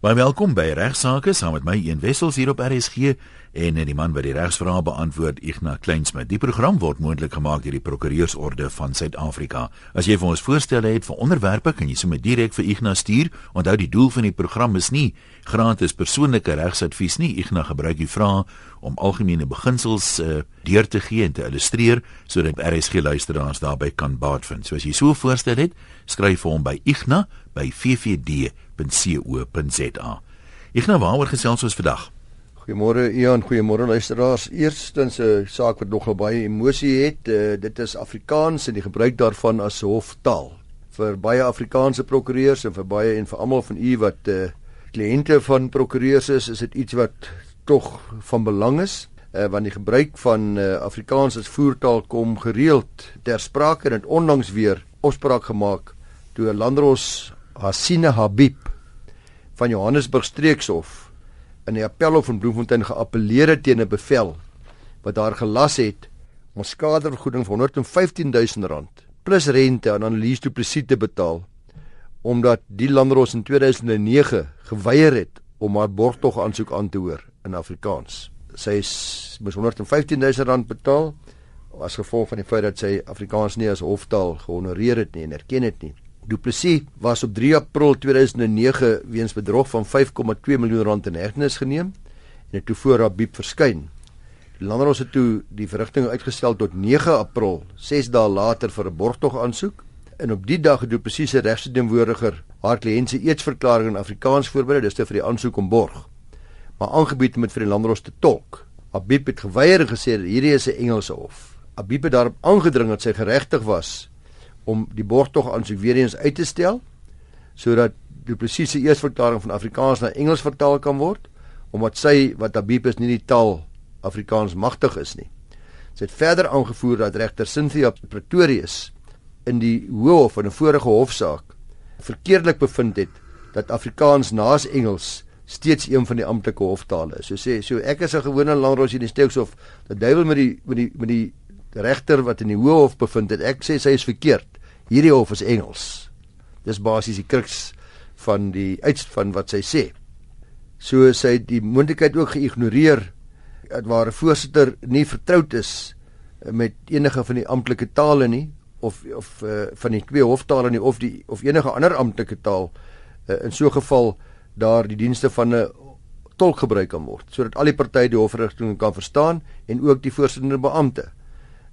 Baie welkom by Regsake saam met my Een Wessels hier op RSG en die man wat die regsvrae beantwoord Ignas Kleinsmid. Die program word moontlik gemaak deur die Prokureursorde van Suid-Afrika. As jy vir ons voorstelle het vir onderwerpe, kan jy sommer direk vir Ignas stuur. Onthou die doel van die program is nie gratis persoonlike regsadvies nie. Ignas gebruik die vrae om algemene beginsels uh, deur te gee en te illustreer sodat RSG luisteraars daarbey kan baat vind. So as jy so 'n voorstel het, skryf vir hom by Ignas by www.co.za. Ek nou waaroor gesels ons vandag. Goeiemôre Ian, goeiemôre luisteraars. Eerstens 'n saak wat nogal baie emosie het. Uh, dit is Afrikaans en die gebruik daarvan as hoftaal. Vir baie Afrikaanse prokureurs en vir baie en vir almal van u wat uh, kliënte van prokureurs is, is dit iets wat tog van belang is. Uh, want die gebruik van uh, Afrikaans as voertaal kom gereeld ter sprake en het onlangs weer opspraak gemaak toe 'n landros Hasina Habib van Johannesburg streekshof in die appelhof in Bloemfontein geappeleer het teen 'n bevel wat daar gelas het om skadevergoeding van 115 000 rand plus rente aan Annelies Du Plessis te betaal omdat die landros in 2009 geweier het om haar borgtog aansoek aan te hoor in Afrikaans. Sy moes 115 000 rand betaal as gevolg van die feit dat sy Afrikaans nie as hoftaal gehonoreer het nie en erken het nie. Du Plessis was op 3 April 2009 weens bedrog van 5,2 miljoen rand in hegtenis geneem en het toe voor Rabib verskyn. Die landros het toe die verrigting uitgestel tot 9 April, 6 dae later vir 'n borgtog aansoek. En op die dag het Du Plessis se regsdienwoordiger haar kliënt se eetsverklaring in Afrikaans voorberei, dis te vir die aansoek om borg. Maar aangebied om dit vir die landros te tolk. Rabib het geweier en gesê hierdie is 'n Engelse hof. Rabib het daarop aangedring dat sy geregtig was om die borgtog aansoek weer eens uit te stel sodat die presiese eersverklaring van Afrikaans na Engels vertaal kan word omdat sy wat Habib is nie die taal Afrikaans magtig is nie. Sy het verder aangevoer dat regter Cynthia Pretorius in die Hooghof in 'n vorige hofsaak verkeerdelik bevind het dat Afrikaans naas Engels steeds een van die amptelike hoftale is. So sê so ek is 'n gewone landros in die Steekshof, die duiwel met die met die met die regter wat in die Hooghof bevind het. Ek sê sy is verkeerd. Hierdie hof is Engels. Dis basies die kruks van die uit van wat sy sê. So sy het die moontlikheid ook geïgnoreer dat waar 'n voorsitter nie vertroud is met enige van die amptelike tale nie of of uh, van die twee hoftale nie of die of enige ander amptelike taal uh, in so 'n geval daar die dienste van 'n tolk gebruik kan word sodat al die partye die hofrigting kan verstaan en ook die voorsittende beampte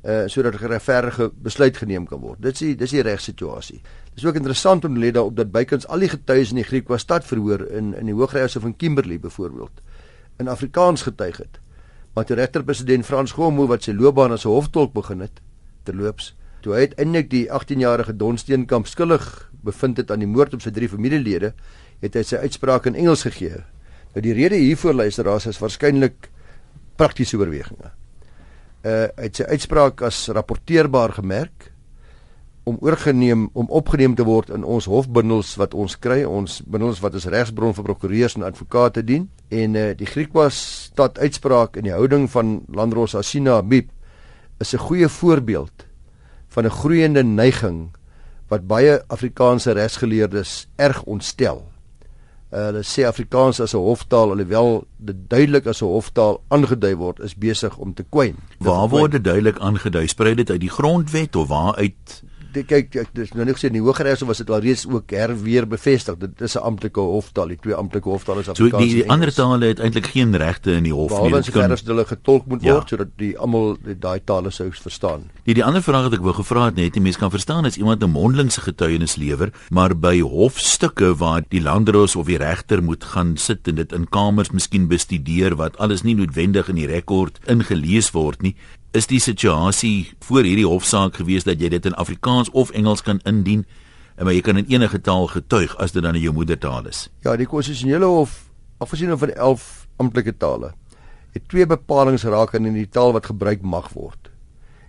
uh sodat 'n regverdige besluit geneem kan word. Dit is die, dis die regsituasie. Dis ook interessant om te let daarop dat bykans al die getuies in die Griekwa stad verhoor in in die Hooggeregshof van Kimberley byvoorbeeld in Afrikaans getuig het. Maar die regterpresident Frans Gomo wat sy loopbaan as 'n hoftolk begin het terloops, toe hy uiteindelik die 18-jarige Don Steenkamp skuldig bevind het aan die moord op sy drie familielede, het hy sy uitspraak in Engels gegee. Nou die rede hiervoor luisteraars is waarskynlik praktiese oorwegings uh uit sy uitspraak as rapporteerbaar gemerk om oorgeneem om opgeneem te word in ons hofbundels wat ons kry ons bundels wat as regsbron vir prokureurs en advokate dien. En uh die Griekwas stad uitspraak in die houding van Landros Asina Bib is 'n goeie voorbeeld van 'n groeiende neiging wat baie Afrikaanse regsgeleerdes erg ontstel Uh, hulle sê Afrikaans as 'n hoftaal alhoewel dit duidelik as 'n hoftaal aangedui word is besig om te kwyn. Waar word dit duidelik aangedui? Sprei dit uit die grondwet of waar uit kyk ek dis nou nie gesê in die Hooggeregs was dit al reeds ook herweer bevestig dit is 'n amptelike hoftaal die twee amptelike hoftale is Afrikaans. So die, die ander tale het eintlik geen regte in die hof nie. Dit kan hulle getolk moet ja. word sodat die almal daai tale sou verstaan. Die die ander vraag wat ek wou gevra het net die mense kan verstaan as iemand 'n mondelingse getuienis lewer, maar by hofstukke waar die landdros of die regter moet gaan sit en dit in kamers miskien bestudeer wat alles nie noodwendig in die rekord ingelees word nie, is die situasie voor hierdie hofsaak gewees dat jy dit in Afrikaans of Engels kan indien en maar jy kan in enige taal getuig as dit dan in jou moedertaal is. Ja, die konstitusionele hof, afgesien van 11 amptelike tale, het twee bepalinge raak in die taal wat gebruik mag word.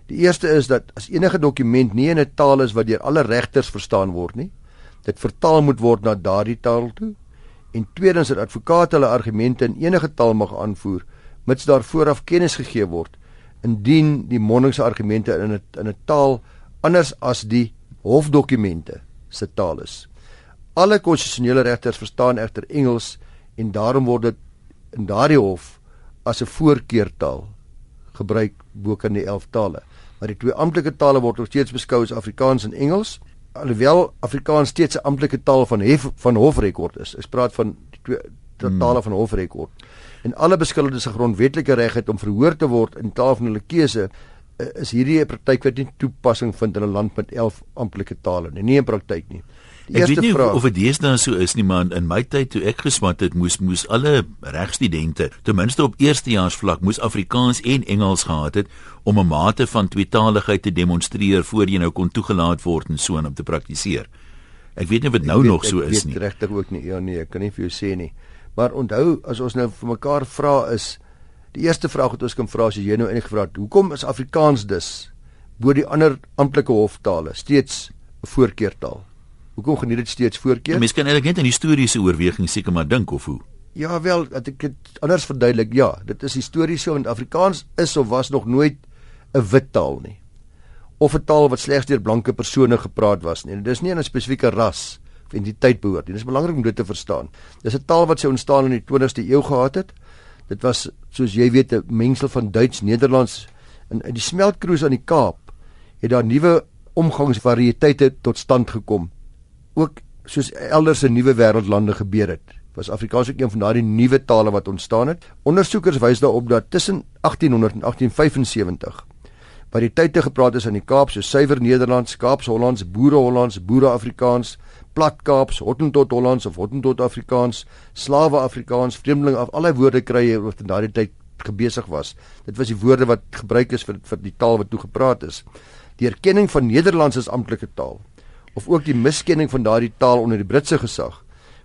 Die eerste is dat as enige dokument nie in 'n taal is wat deur alle regters verstaan word nie, dit vertaal moet word na daardie taal toe. En tweedens dat advokate hulle argumente in enige taal mag aanvoer mits daar vooraf kennis gegee word indien die mondingsargumente in 'n in 'n taal anders as die hofdokumente se taal is. Alle konstitusionele regters verstaan egter Engels en daarom word dit in daardie hof as 'n voorkeurtaal gebruik bo kan die 11 tale. Maar die twee amptelike tale word nog steeds beskou as Afrikaans en Engels. Alhoewel Afrikaans steeds 'n amptelike taal van hef, van hofrekord is. Ek praat van die twee. Tale van hofrekord. En alle beskuldigdes se grondwetlike reg het om verhoor te word in taal van hulle keuse eh, is hierdie 'n praktyk wat nie toepassing vind in 'n land met 11 amptelike tale nie. Nie 'n praktyk nie. Ek weet nie vraag, of dit deesdae so is nie, maar in my tyd toe ek geswat het, moes moes alle regstudente ten minste op eerstejaars vlak moes Afrikaans en Engels gehad het om 'n mate van tweetaligheid te demonstreer voor jy nou kon toegelaat word en so om te praktiseer. Ek weet nie wat nou weet, nog so is nie. Ek weet regtig ook nie. Ja nee, ek kan nie vir jou sê nie. Maar onthou as ons nou vir mekaar vra is die eerste vraag wat ons kan vra as jy nou enig gevra het, hoekom is Afrikaans dus bo die ander amptelike hoftale steeds 'n voorkeurtaal? Hoekom geniet dit steeds voorkeur? Mens kan eintlik net in historiese oorweging seker maar dink of hoe. Ja wel, dat ek dit anders verduidelik. Ja, dit is histories so want Afrikaans is of was nog nooit 'n wit taal nie. Of 'n taal wat slegs deur blanke persone gepraat was nie. Dit is nie 'n spesifieke ras of entiteit behoort nie. Dit is belangrik om dit te verstaan. Dis 'n taal wat sy ontstaan in die 20ste eeu gehad het. Dit was soos jy weet 'n mengsel van Duits, Nederlands en die smeltkroes aan die Kaap het daar nuwe omgangsvariëteite tot stand gekom ook soos elders in nuwe wêreldlande gebeur het. Was Afrikaans ook een van daardie nuwe tale wat ontstaan het. Ondersoekers wys daarop dat tussen 1800 en 1875 waar die tye gepraat is in die Kaap so suiwer Nederlands, Kaaps-Hollands, Boere-Hollands, Boere-Afrikaans, Plat-Kaaps, Hottentot Hollands of Hottentot Afrikaans, Slawe-Afrikaans, vreemdeling af allerlei woorde kry jy wat in daardie tyd gebesig was. Dit was die woorde wat gebruik is vir vir die taal wat toe gepraat is. Die erkenning van Nederlands as amptelike taal of ook die miskenning van daardie taal onder die Britse gesag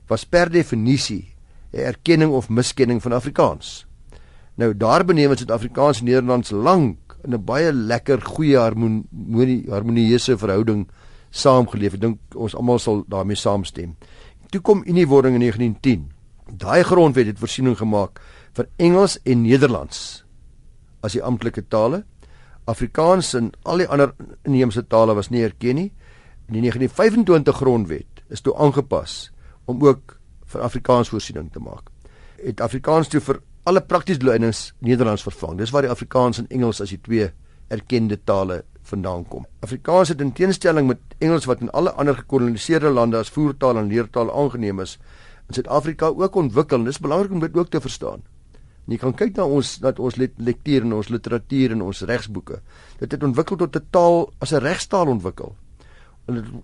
was per definisie 'n erkenning of miskenning van Afrikaans. Nou daarbenewens het Suid-Afrikaans en Nederlands lank in 'n baie lekker goeie harmonie harmonieuse verhouding saamgeleef. Ek dink ons almal sal daarmee saamstem. Toe kom Uniewording in 1910. Daai grondwet het voorsiening gemaak vir Engels en Nederlands as die amptelike tale. Afrikaans en al die ander inheemse tale was nie erken nie. Die 1925 grondwet is toe aangepas om ook vir Afrikaans voorsiening te maak. Het Afrikaans toe vir alle praktiese doeleindes Nederlands vervang. Dis waar die Afrikaans en Engels as die twee erkende tale vandaan kom. Afrikaans het in teenstelling met Engels wat in alle ander gekoloniseerde lande as voertaal en leertaal aangeneem is, in Suid-Afrika ook ontwikkel. Dis belangrik om dit ook te verstaan. En jy kan kyk na ons dat ons lektuur en ons literatuur en ons regsboeke. Dit het ontwikkel tot 'n taal as 'n regstaal ontwikkel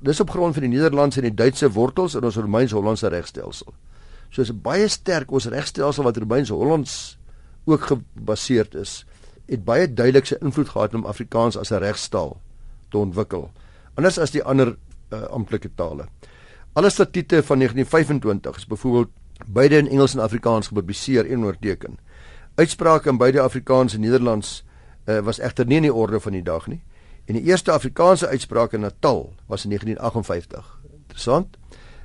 dis op grond van die Nederlandse en die Duitse wortels in ons Romeins-Hollandse regstelsel. So is baie sterk ons regstelsel wat Romeins-Hollands ook gebaseerd is, het baie duidelik sy invloed gehad om Afrikaans as 'n regstaal te ontwikkel. Anders as die ander uh, amptelike tale. Alle statute van 1925 is byvoorbeeld beide in Engels en Afrikaans gepubliseer en onderteken. Uitsprake in beide Afrikaans en Nederlands uh, was egter nie in die orde van die dag nie. En die eerste Afrikaanse uitspraak in Natal was in 1958. Interessant.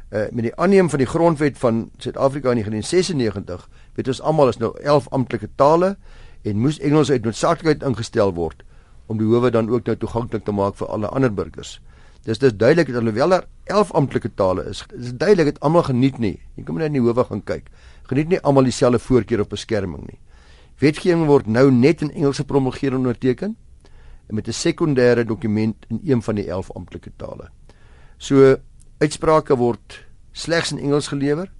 Uh met die aanneem van die grondwet van Suid-Afrika in 1996, weet ons almal is nou 11 amptelike tale en moes Engels uit noodsaaklikheid ingestel word om die howe dan ook nou toeganklik te maak vir alle ander burgers. Dis dis duidelik dat alhoewel daar 11 amptelike tale is, is duidelik dat almal geniet nie. Jy kom net in die howe gaan kyk. Geniet nie almal dieselfde voorkeur of beskerming nie. Wetgewing word nou net in Engels gepromulgeer en onderteken met 'n sekondêre dokument in een van die 11 amptelike tale. So uitsprake word slegs in Engels gelewer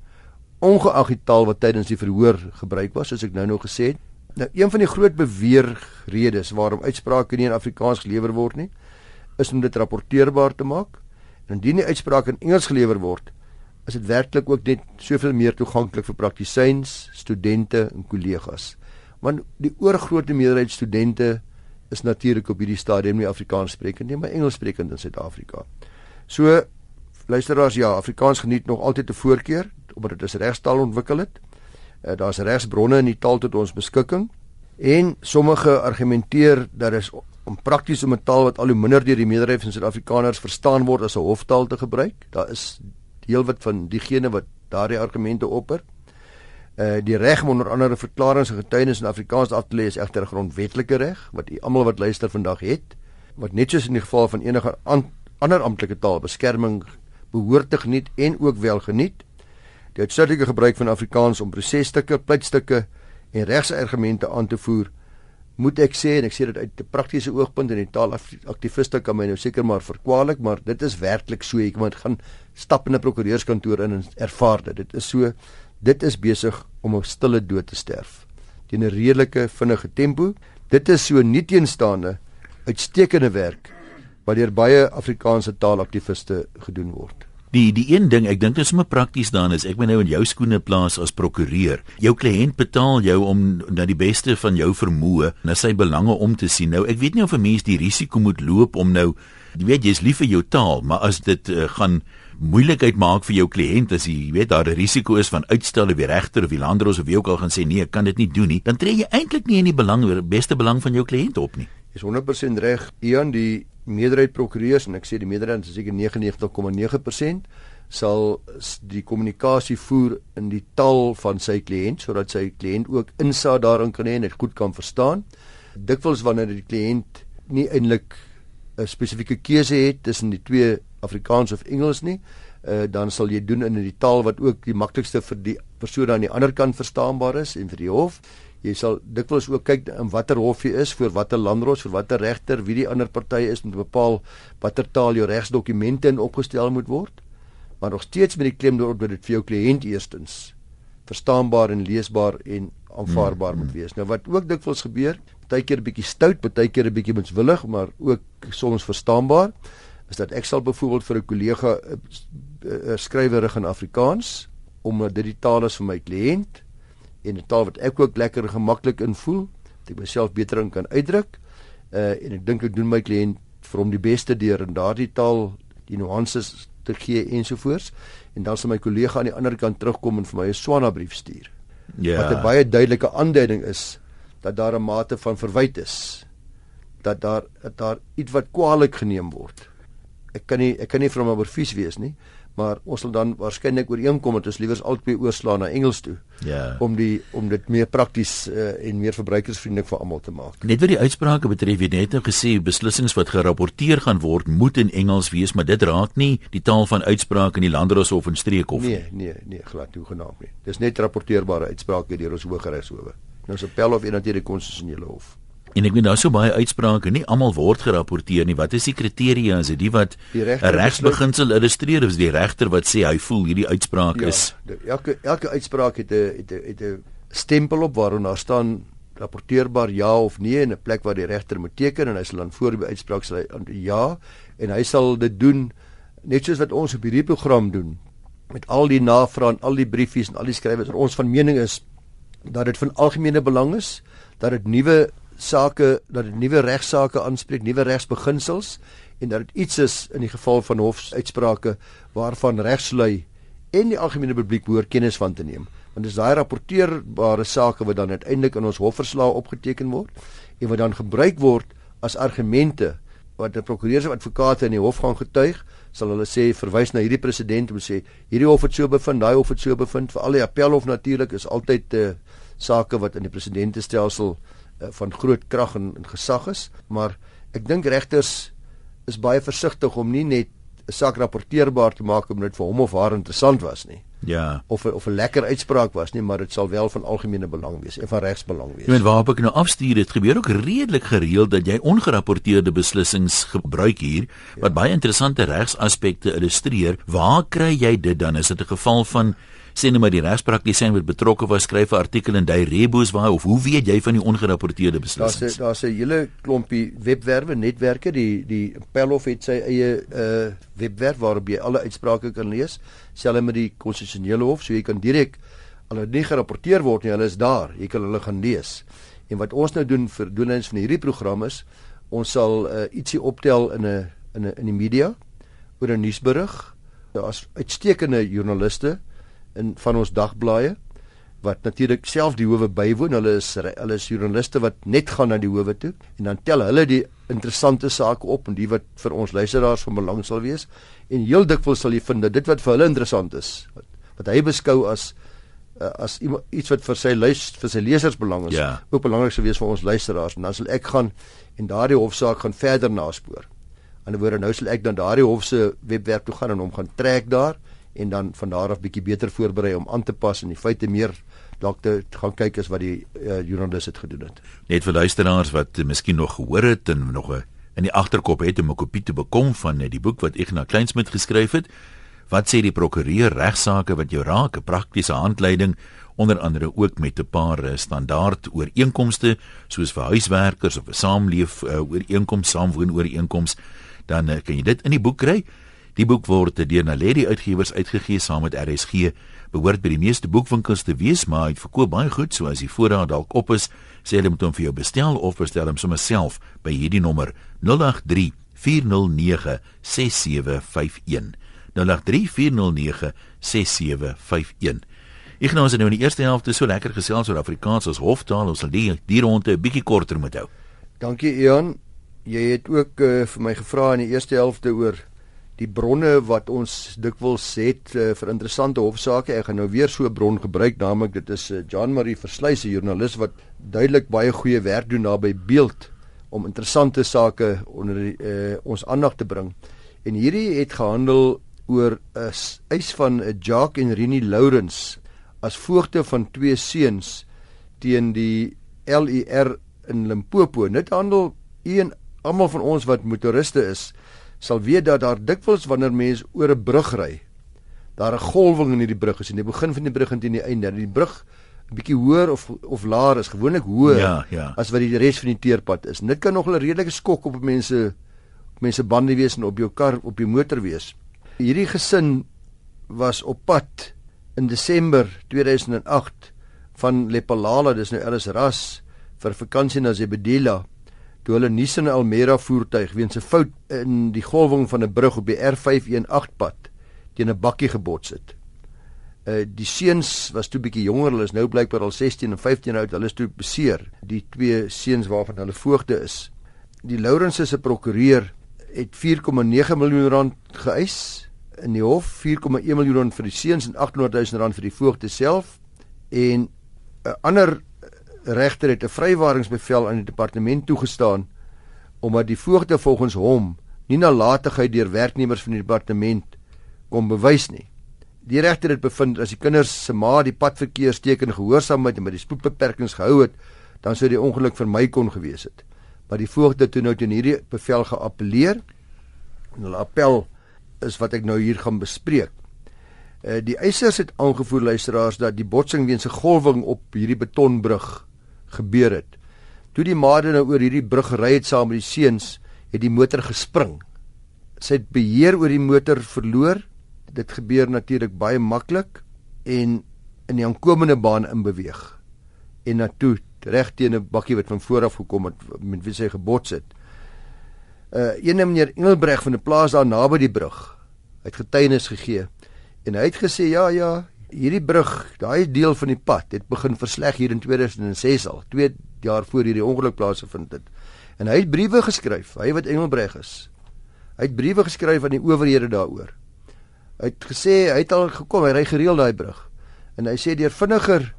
ongeag die taal wat tydens die verhoor gebruik was soos ek nou nog gesê het. Nou een van die groot beweerredes waarom uitsprake nie in Afrikaans gelewer word nie, is om dit rapporteerbaar te maak. En indien die uitspraak in Engels gelewer word, is dit werklik ook net soveel meer toeganklik vir praktisyns, studente en kollegas. Want die oorgrootste meerderheid studente is natuurlik op hierdie stadium nie Afrikaans sprekend nie, maar Engels sprekend in Suid-Afrika. So luisteraars, ja, Afrikaans geniet nog altyd 'n voorkeur omdat dit as regstaal ontwikkel het. Uh, Daar's regsbronne in die taal tot ons beskikking en sommige argumenteer dat is om prakties om 'n taal wat al hoe minder deur die meerderheid van Suid-Afrikaners verstaan word as 'n hoftaal te gebruik. Daar is heelwat van diegene wat daardie argumente opper. Uh die reg om onder andere verklaringe en getuienis in Afrikaans af te lê is egter 'n grondwetlike reg wat u almal wat luister vandag het wat net soos in die geval van enige an, ander amptelike taal beskerming behoort te geniet en ook wel geniet. Die uitsluitlike gebruik van Afrikaans om prosesstukke, pleitstukke en regsargumente aan te voer moet ek sê en ek sê dit uit 'n praktiese oogpunt en die taalaktiviste kan my nou seker maar verkwalik, maar dit is werklik so. Ek moet gaan stap in 'n prokureurskantoor in en ervaar dit. Dit is so dit is besig om 'n stille dood te sterf teen 'n redelike vinnige tempo. Dit is so nie teenstaande uitstekende werk wat deur baie Afrikaanse taalaktiviste gedoen word. Die die een ding, ek dink dit is sommer prakties dan is ek moet nou in jou skoene plaas as prokureur. Jou kliënt betaal jou om na die beste van jou vermoë na sy belange om te sien. Nou ek weet nie of 'n mens die risiko moet loop om nou jy weet jy's lief vir jou taal, maar as dit uh, gaan moeilikheid maak vir jou kliënt as jy weet daar 'n risiko is van uitstel of die regter of die landros of wie ook al gaan sê nee, ek kan dit nie doen nie, dan tree jy eintlik nie in die belang beste belang van jou kliënt op nie. Is 100% reg. Ian die meerderheid prokureurs en ek sê die meerderheid is seker 99,9% sal die kommunikasie voer in die taal van sy kliënt sodat sy kliënt ook insaag daarin kan hê en dit goed kan verstaan. Dikwels wanneer die kliënt nie eintlik 'n spesifieke keuse het tussen die twee Afrikaans of Engels nie, uh, dan sal jy doen in die taal wat ook die maklikste vir die persoon aan die ander kant verstaanbaar is en vir die hof jy sal dikwels ook kyk in watter hof jy is vir watter landros vir watter regter wie die ander party is om te bepaal watter taal jou regsdokumente in opgestel moet word maar nog steeds met die klem daarop dat dit vir jou kliënt eerstens verstaanbaar en leesbaar en aanvaarbaar hmm. moet wees nou wat ook dikwels gebeur baie keer 'n bietjie stout baie keer 'n bietjie menswillig maar ook soms verstaanbaar is dat ek sal byvoorbeeld vir 'n kollega eh, eh, skrywerig in Afrikaans omdat dit die taal is vir my kliënt en 'n taal wat ek ook lekker gemaklik in voel, dat ek myself beter in kan uitdruk. Uh en ek dink ek doen my kliënt vir hom die beste deur in daardie taal die nuances te gee ensovoorts. En dan sal my kollega aan die ander kant terugkom en vir my 'n Swana brief stuur. Ja. Wat 'n baie duidelike aanduiding is dat daar 'n mate van verwyd is. Dat daar dat daar iets wat kwaadlik geneem word. Ek kan nie ek kan nie vir hom oor vies wees nie maar ons sal dan waarskynlik ooreenkom dat ons liewers albei oorslaan na Engels toe. Ja. Om die om dit meer prakties uh, en meer verbruikersvriendelik vir almal te maak. Net wat die uitsprake betref, jy net nou gesê beslissings wat gerapporteer gaan word moet in Engels wees, maar dit raak nie die taal van uitsprake in die landeros of in streekhof nie. Nee, nee, nee, glad nie genaamd nie. Dis net rapporteerbare uitsprake deur ons Hooggeregshowe. Nou so appel of deur die konstitusionele hof. En ek weet daar so baie uitsprake, nie almal word gerapporteer nie. Wat is die kriteria? Is dit die wat 'n regsbeginsel illustreer of is die regter wat sê hy voel hierdie uitspraak ja, is elke elke uitspraak het 'n het 'n het 'n stempel op waarop daar staan rapporteerbaar ja of nee in 'n plek waar die regter moet teken en hy sal dan voor die uitspraak sê ja en hy sal dit doen net soos wat ons op hierdie program doen met al die navrae en al die briefies en al die skrywers ons van mening is dat dit van algemene belang is dat dit nuwe sake dat dit nuwe regsaake aanspreek, nuwe regsbeginsels en dat dit iets is in die geval van hofsuitsprake waarvan regslui en die algemene publiek behoort kennis van te neem. Want dis daai rapporteerbare sake wat dan uiteindelik in ons hofverslae opgeteken word en wat dan gebruik word as argumente wat 'n prokureur of advokate in die hof gaan getuig, sal hulle sê verwys na hierdie president om sê hierdie hof het so bevind, daai hof het so bevind. Vir al die appelhof natuurlik is altyd 'n uh, eh, sake wat in die presidentestelsel uh, van groot krag en, en gesag is, maar ek dink regters is baie versigtig om nie net 'n saak rapporteerbaar te maak omdat dit vir hom of haar interessant was nie. Ja. Of of 'n lekker uitspraak was nie, maar dit sal wel van algemene belang wees en van regsbelang wees. Jy weet waarop ek nou afstuur, dit gebeur ook redelik gereeld dat jy ongerapporteerde beslissings gebruik hier ja. wat baie interessante regsaspekte illustreer. Waar kry jy dit dan? Is dit 'n geval van sê net maar die regspraktisyn wat betrokke was skryf 'n artikel in Dai Rebus waar of hoe weet jy van die ongerapporteerde beslissings? Daar's daar's 'n hele klompie webwerwe, netwerke, die die Pelhof het sy eie uh webwerf waarop jy alle uitsprake kan lees, selfs met die konstitusionele hof, so jy kan direk al nie gerapporteer word nie, hulle is daar, jy kan hulle gaan lees. En wat ons nou doen vir doeleindes van hierdie program is, ons sal uh, ietsie optel in 'n in 'n in die media oor 'n nuusberig. Daar's uitstekende joernaliste in van ons dagblaaie wat natuurlik self die howe bywoon. Hulle is hulle is joernaliste wat net gaan na die howe toe en dan tel hulle die interessante sake op en die wat vir ons luisteraars van belang sal wees. En heel dikwels sal jy vind dat dit wat vir hulle interessant is, wat, wat hy beskou as uh, as iets wat vir sy luis vir sy lesers belang is, ja. ook belangrik sou wees vir ons luisteraars. En dan sal ek gaan en daardie hofsaak gaan verder naspoor. Aan die ander woorde nou sal ek dan daardie hof se webwerf toe gaan en hom gaan trek daar en dan van daar af bietjie beter voorberei om aan te pas en die feite meer dalk te gaan kyk as wat die uh, joernalis het gedoen het. Net vir luisteraars wat uh, miskien nog gehoor het en nog 'n in die agterkop het om 'n kopie te bekom van uh, die boek wat Ignas Kleinsmid geskryf het. Wat sê die prokureur regsaake wat jou raak, 'n praktiese handleiding onder andere ook met 'n paar uh, standaard ooreenkomste soos vir huiswerkers of 'n saamleef uh, ooreenkoms, saamwoon ooreenkoms, dan uh, kan jy dit in die boek kry. Die boek word deur Naledi Uitgewers uitgegee saam met RSG. Behoort by die meeste boekwinkels te wees, maar hy verkoop baie goed, so as die voorraad dalk op is, sê hulle moet hom vir jou bestel of bestel hom sommer self by hierdie nommer 083 409 6751. 083 409 6751. Ek nou as nou in die eerste helfte so lekker gesels oor Afrikaans as hoftaal, ons sal die die ronde 'n bietjie korter moet hou. Dankie Ian. Jy het ook uh, vir my gevra in die eerste helfte oor die bronne wat ons dikwels het uh, vir interessante hofsaake. Ek gaan nou weer so 'n bron gebruik, naamlik dit is uh, Jean Marie Versluys, 'n joernalis wat duidelik baie goeie werk doen naby beeld om interessante sake onder die, uh, ons aandag te bring. En hierdie het gehandel oor 'n eis van 'n Jacques en Rini Lourens as voogte van twee seuns teen die LER in Limpopo. Dit handel een almal van ons wat motoriste is sal weet dat daar dikwels wanneer mense oor 'n brug ry, daar 'n golwing in hierdie brug is en die begin van die brug en teen die einde. Die brug 'n bietjie hoër of of laer is gewoonlik hoër ja, ja. as wat die res van die teerpad is. Dit kan nog 'n redelike skok op mense op mense bande wees en op jou kar op jou motor wees. Hierdie gesin was op pad in Desember 2008 van Lepalala, dis nou alles ras vir vakansie na Zebedela toe hulle Nissan Almera voertuig weens 'n fout in die golwing van 'n brug op die R518 pad teen 'n bakkie gebots het. Uh die seuns was toe bietjie jonger, hulle is nou blykbaar al 16 en 15 oud, hulle is toe beseer. Die twee seuns waarvan hulle voogde is. Die Lawrence se prokureur het 4,9 miljoen rand geëis in die hof, 4,1 miljoen rand vir die seuns en 800 000 rand vir die voogde self en 'n ander regter het 'n vrywaringsbevel aan die departement toegestaan omdat die voogde volgens hom nie nalatigheid deur werknemers van die departement kon bewys nie. Die regter het bevind as die kinders se ma die padverkeersteken gehoorsaam het en met die spoedbeperkings gehou het, dan sou die ongeluk vermy kon gewees het. Maar die voogde toe nou teen hierdie bevel geappeleer en hulle appel is wat ek nou hier gaan bespreek. Uh, die eisers het aangevoer luisteraars dat die botsing weens 'n golwing op hierdie betonbrug gebeur het. Toe die maade nou oor hierdie brug gery het saam met die seuns, het die motor gespring. Sy het beheer oor die motor verloor. Dit gebeur natuurlik baie maklik en in die aankomende baan in beweeg. En na toe reg teen 'n bakkie wat van voor af gekom het met wie sy gebots het. Uh een meneer Engelbreg van 'n plaas daar naby die brug het getuienis gegee en hy het gesê ja ja hierdie brug, daai deel van die pad het begin versleg hier in 2006 al, 2 jaar voor hierdie ongeluk plaasgevind het. En hy het briewe geskryf, hy wat Engelbreg is. Hy het briewe geskryf aan die owerhede daaroor. Hy het gesê hy het al gekom, hy ry gereeld daai brug. En hy sê deur vinniger,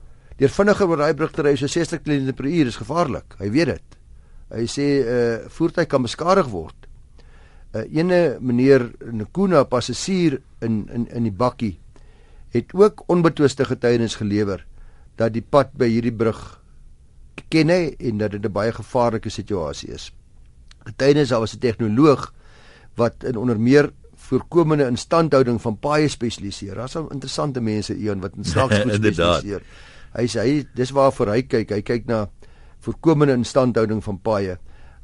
deur vinniger oor daai brug te ry so 60 km/h is gevaarlik. Hy weet dit. Hy sê 'n uh, voertuig kan beskadig word. 'n uh, Ene meneer Nkuna passasier in in in die bakkie het ook onbetwiste getuienis gelewer dat die pad by hierdie brug ken hy en dat dit 'n baie gevaarlike situasie is. Getuienis daar was 'n tegnoloog wat in onder meer voorkomende instandhouding van paaie spesialiseer. Daar's al interessante mense een wat in snaaks spesialiseer. hy sê hy dis waarvoor hy kyk. Hy kyk na voorkomende instandhouding van paaie.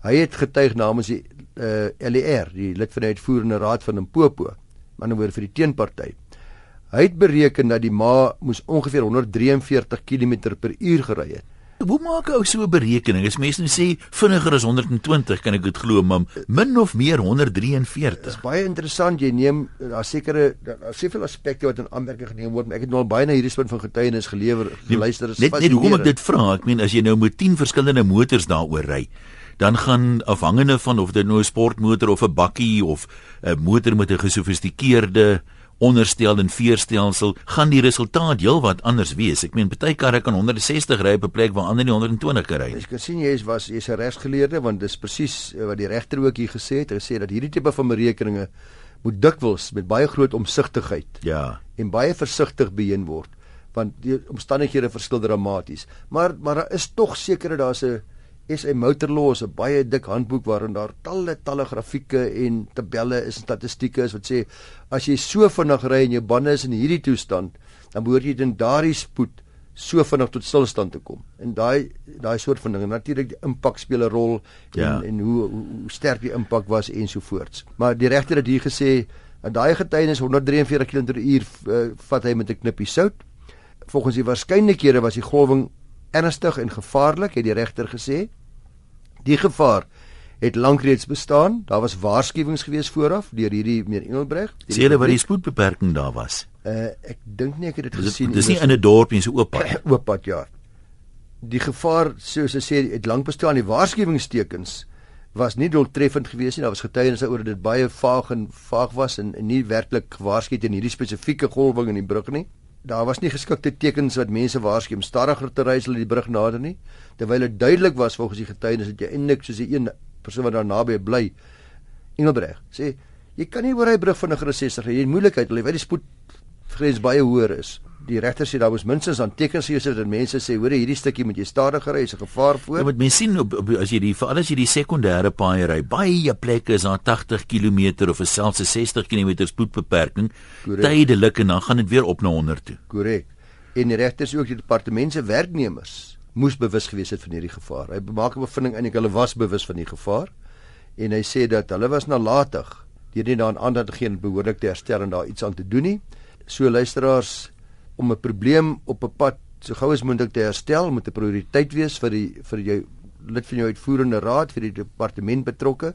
Hy het getuig namens die uh, eh, LER, die lid van die uitvoerende raad van Limpopo, maar nou weer vir die teenpartyt. Hy het bereken dat die ma moes ongeveer 143 km/h gery het. Hoe maak ou so 'n berekening? As mense nou sê vinniger as 120, kan ek dit glo, maar min of meer 143. Dis baie interessant. Jy neem daar sekere daar soveel aspekte wat in aanmerking geneem word, maar ek het nou al baie na hierdie punt van getuienis gelewer. Nee, luister, is net, net hoekom ek dit vra. Ek meen as jy nou met 10 verskillende motors daaroor ry, dan gaan afhangende van of dit nou 'n sportmotor of 'n bakkie of 'n motor met 'n gesofistikeerde onderstel en veerstelsel gaan die resultaat heelwat anders wees. Ek meen party karre kan 160 ry op 'n plek waar ander nie 120 kan ry nie. Ek kan sien jy is was jy's 'n regsgeleerde want dis presies eh, wat die regter ook hier gesê het. Hy sê dat hierdie tipe van berekeninge moet dikwels met baie groot omsigtigheid ja en baie versigtig beheer word want die omstandighede verskil dramaties. Maar maar daar is tog sekere daar's 'n SA Motor Law, 'n baie dik handboek waarin daar talle talle grafieke en tabelle is en statistieke is wat sê as jy so vinnig ry en jou bande is in hierdie toestand, dan behoort jy in daardie spoed so vinnig tot stilstand te kom. En daai daai soort van dinge, natuurlik die impak speel 'n rol en Ja. en hoe, hoe hoe sterk die impak was en so voorts. Maar die regter het hier gesê dat daai getuienis 143 km/h uh, vat hy met 'n knippie sout. Volgens die waarskynlikhede was die golwing ernstig en gevaarlik, het die regter gesê. Die gevaar het lank reeds bestaan. Daar was waarskuwings gewees vooraf deur hierdie meneer Engelbreg. sê hulle wat die spoedbeperking daar was Uh ek dink nie ek het dit gesien dis nie in 'n dorp nie so oop pad oop pad ja. Die gevaar soos hulle sê het lank bestaan. Die waarskuwingstekens was nie doeltreffend geweest nie. Daar was getuienis oor dat dit baie vaag en vaag was en, en nie werklik gewaarsku het in hierdie spesifieke golwing in die brug nie. Daar was nie geskikte tekens wat mense waarsku om stadiger te ry as hulle die brug nader nie. Terwyl dit duidelik was volgens die getuienis dat jy eintlik soos 'n een persoon wat daar naby bly Engelbreg sê jy kan nie oor hy brug vinniger as 60 ry. Jy het moeilikheid, hulle weet die spoed grens baie hoër is. Die regter sê daar was minstens aan tekens hier sodat mense sê hoor hierdie stukkie moet jy stadiger ry, is 'n gevaar Ja, voor. wat mense sien op, op as jy die veral as jy die sekondêre paaie ry, baie plekke is daar 80 km of selfs 'n 60 km spoedbeperking Korrek. tydelik en dan gaan dit weer op na 100 toe. Korrek. En die regter sê ook die departement se werknemers moes bewus gewees het van hierdie gevaar. Hy maak 'n bevinding eintlik hulle was bewus van die gevaar en hy sê dat hulle was nalatig deur nie daaraan aandag te gee en behoorlik te herstel en daar iets aan te doen nie. So luisteraars om 'n probleem op 'n pad so gou as moontlik te herstel moet 'n prioriteit wees vir die vir jou lid van jou uitvoerende raad vir die departement betrokke.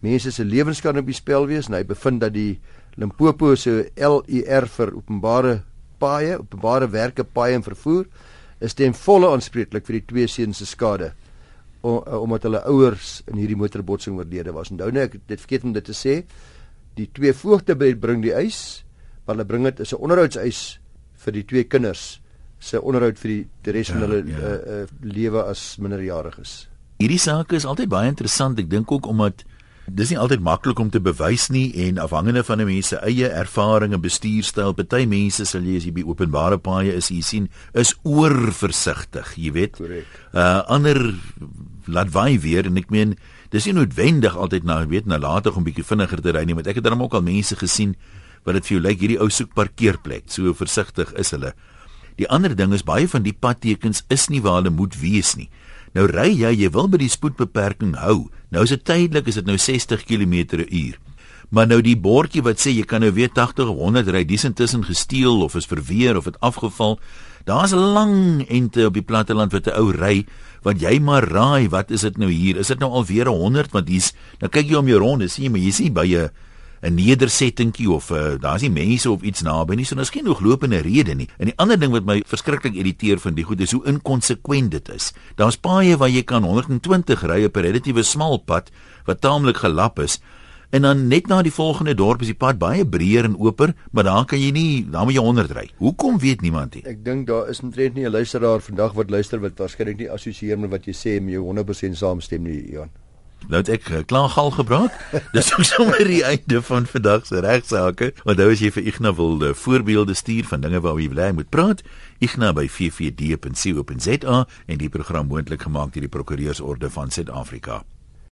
Mense se lewens kan op die spel wees en hy bevind dat die Limpopo se LUR vir openbare paaie, openbare werke paaie en vervoer is ten volle aanspreeklik vir die twee seuns se skade omdat hulle ouers in hierdie motorbotsing oorlede was. Onthou nou ek het dit vergeet om dit te sê. Die twee voogte bring die eis, maar hulle bring dit is 'n onderhoudseis vir die twee kinders se onderhoud vir die, die res van Ja, hulle ja. uh, uh, lewe as minderjariges. Hierdie saak is altyd baie interessant. Ek dink ook omdat dis nie altyd maklik om te bewys nie en afhangende van 'n mens se eie ervaring en bestuurstyl, party mense sal jy as jy by openbare paaie is, jy sien, is oorversigtig, jy weet. Korrek. Uh ander laat waai weer en ek meen dis nie noodwendig altyd nou weet nalatig om bietjie vinniger te ry nie, want ek het dan ook al mense gesien wat dit vir jou lyk hierdie ou soek parkeerplek. So versigtig is hulle. Die ander ding is baie van die padtekens is nie waar hulle moet wees nie. Nou ry jy, jy wil by die spoedbeperking hou. Nou is dit tydelik, is dit nou 60 km/h. Maar nou die bordjie wat sê jy kan nou weer 80 of 100 ry, dis intussen gesteel of is verweer of het afgeval. Daar's 'n lang ente op die platteland wat 'n ou ry want jy maar raai, wat is dit nou hier? Is dit nou alweer 100 want hier's nou kyk jy om jou rond, sien jy maar jy sien by 'n 'n nedersettingkie of uh, daar's nie mense of iets naby nie, so daar's geen ooglopende rede nie. En die ander ding wat my verskriklik irriteer van die goed is hoe inkonsekwent dit is. Daar's paaie waar jy kan 120 ry op 'n relatiewe smal pad wat taamlik gelap is. En dan net na die volgende dorp is die pad baie breër en oper, maar daar kan jy nie, daar moet jy 100 ry. Hoekom weet niemand nie? Ek dink daar is omtrent nie 'n luisteraar vandag wat luister wat waarskynlik nie assosieer met wat jy sê en jou 100% saamstem nie, Jan. Nou het ek uh, klaar gal gebraak. Dis ook sommer die einde van vandag se regsaake. Onthou as jy vir Ignas wil uh, voorbeelde stuur van dinge waaroor jy wil hê hy moet praat, Ignas by ffd.co.za en die program moontlik gemaak deur die Prokureursorde van Suid-Afrika.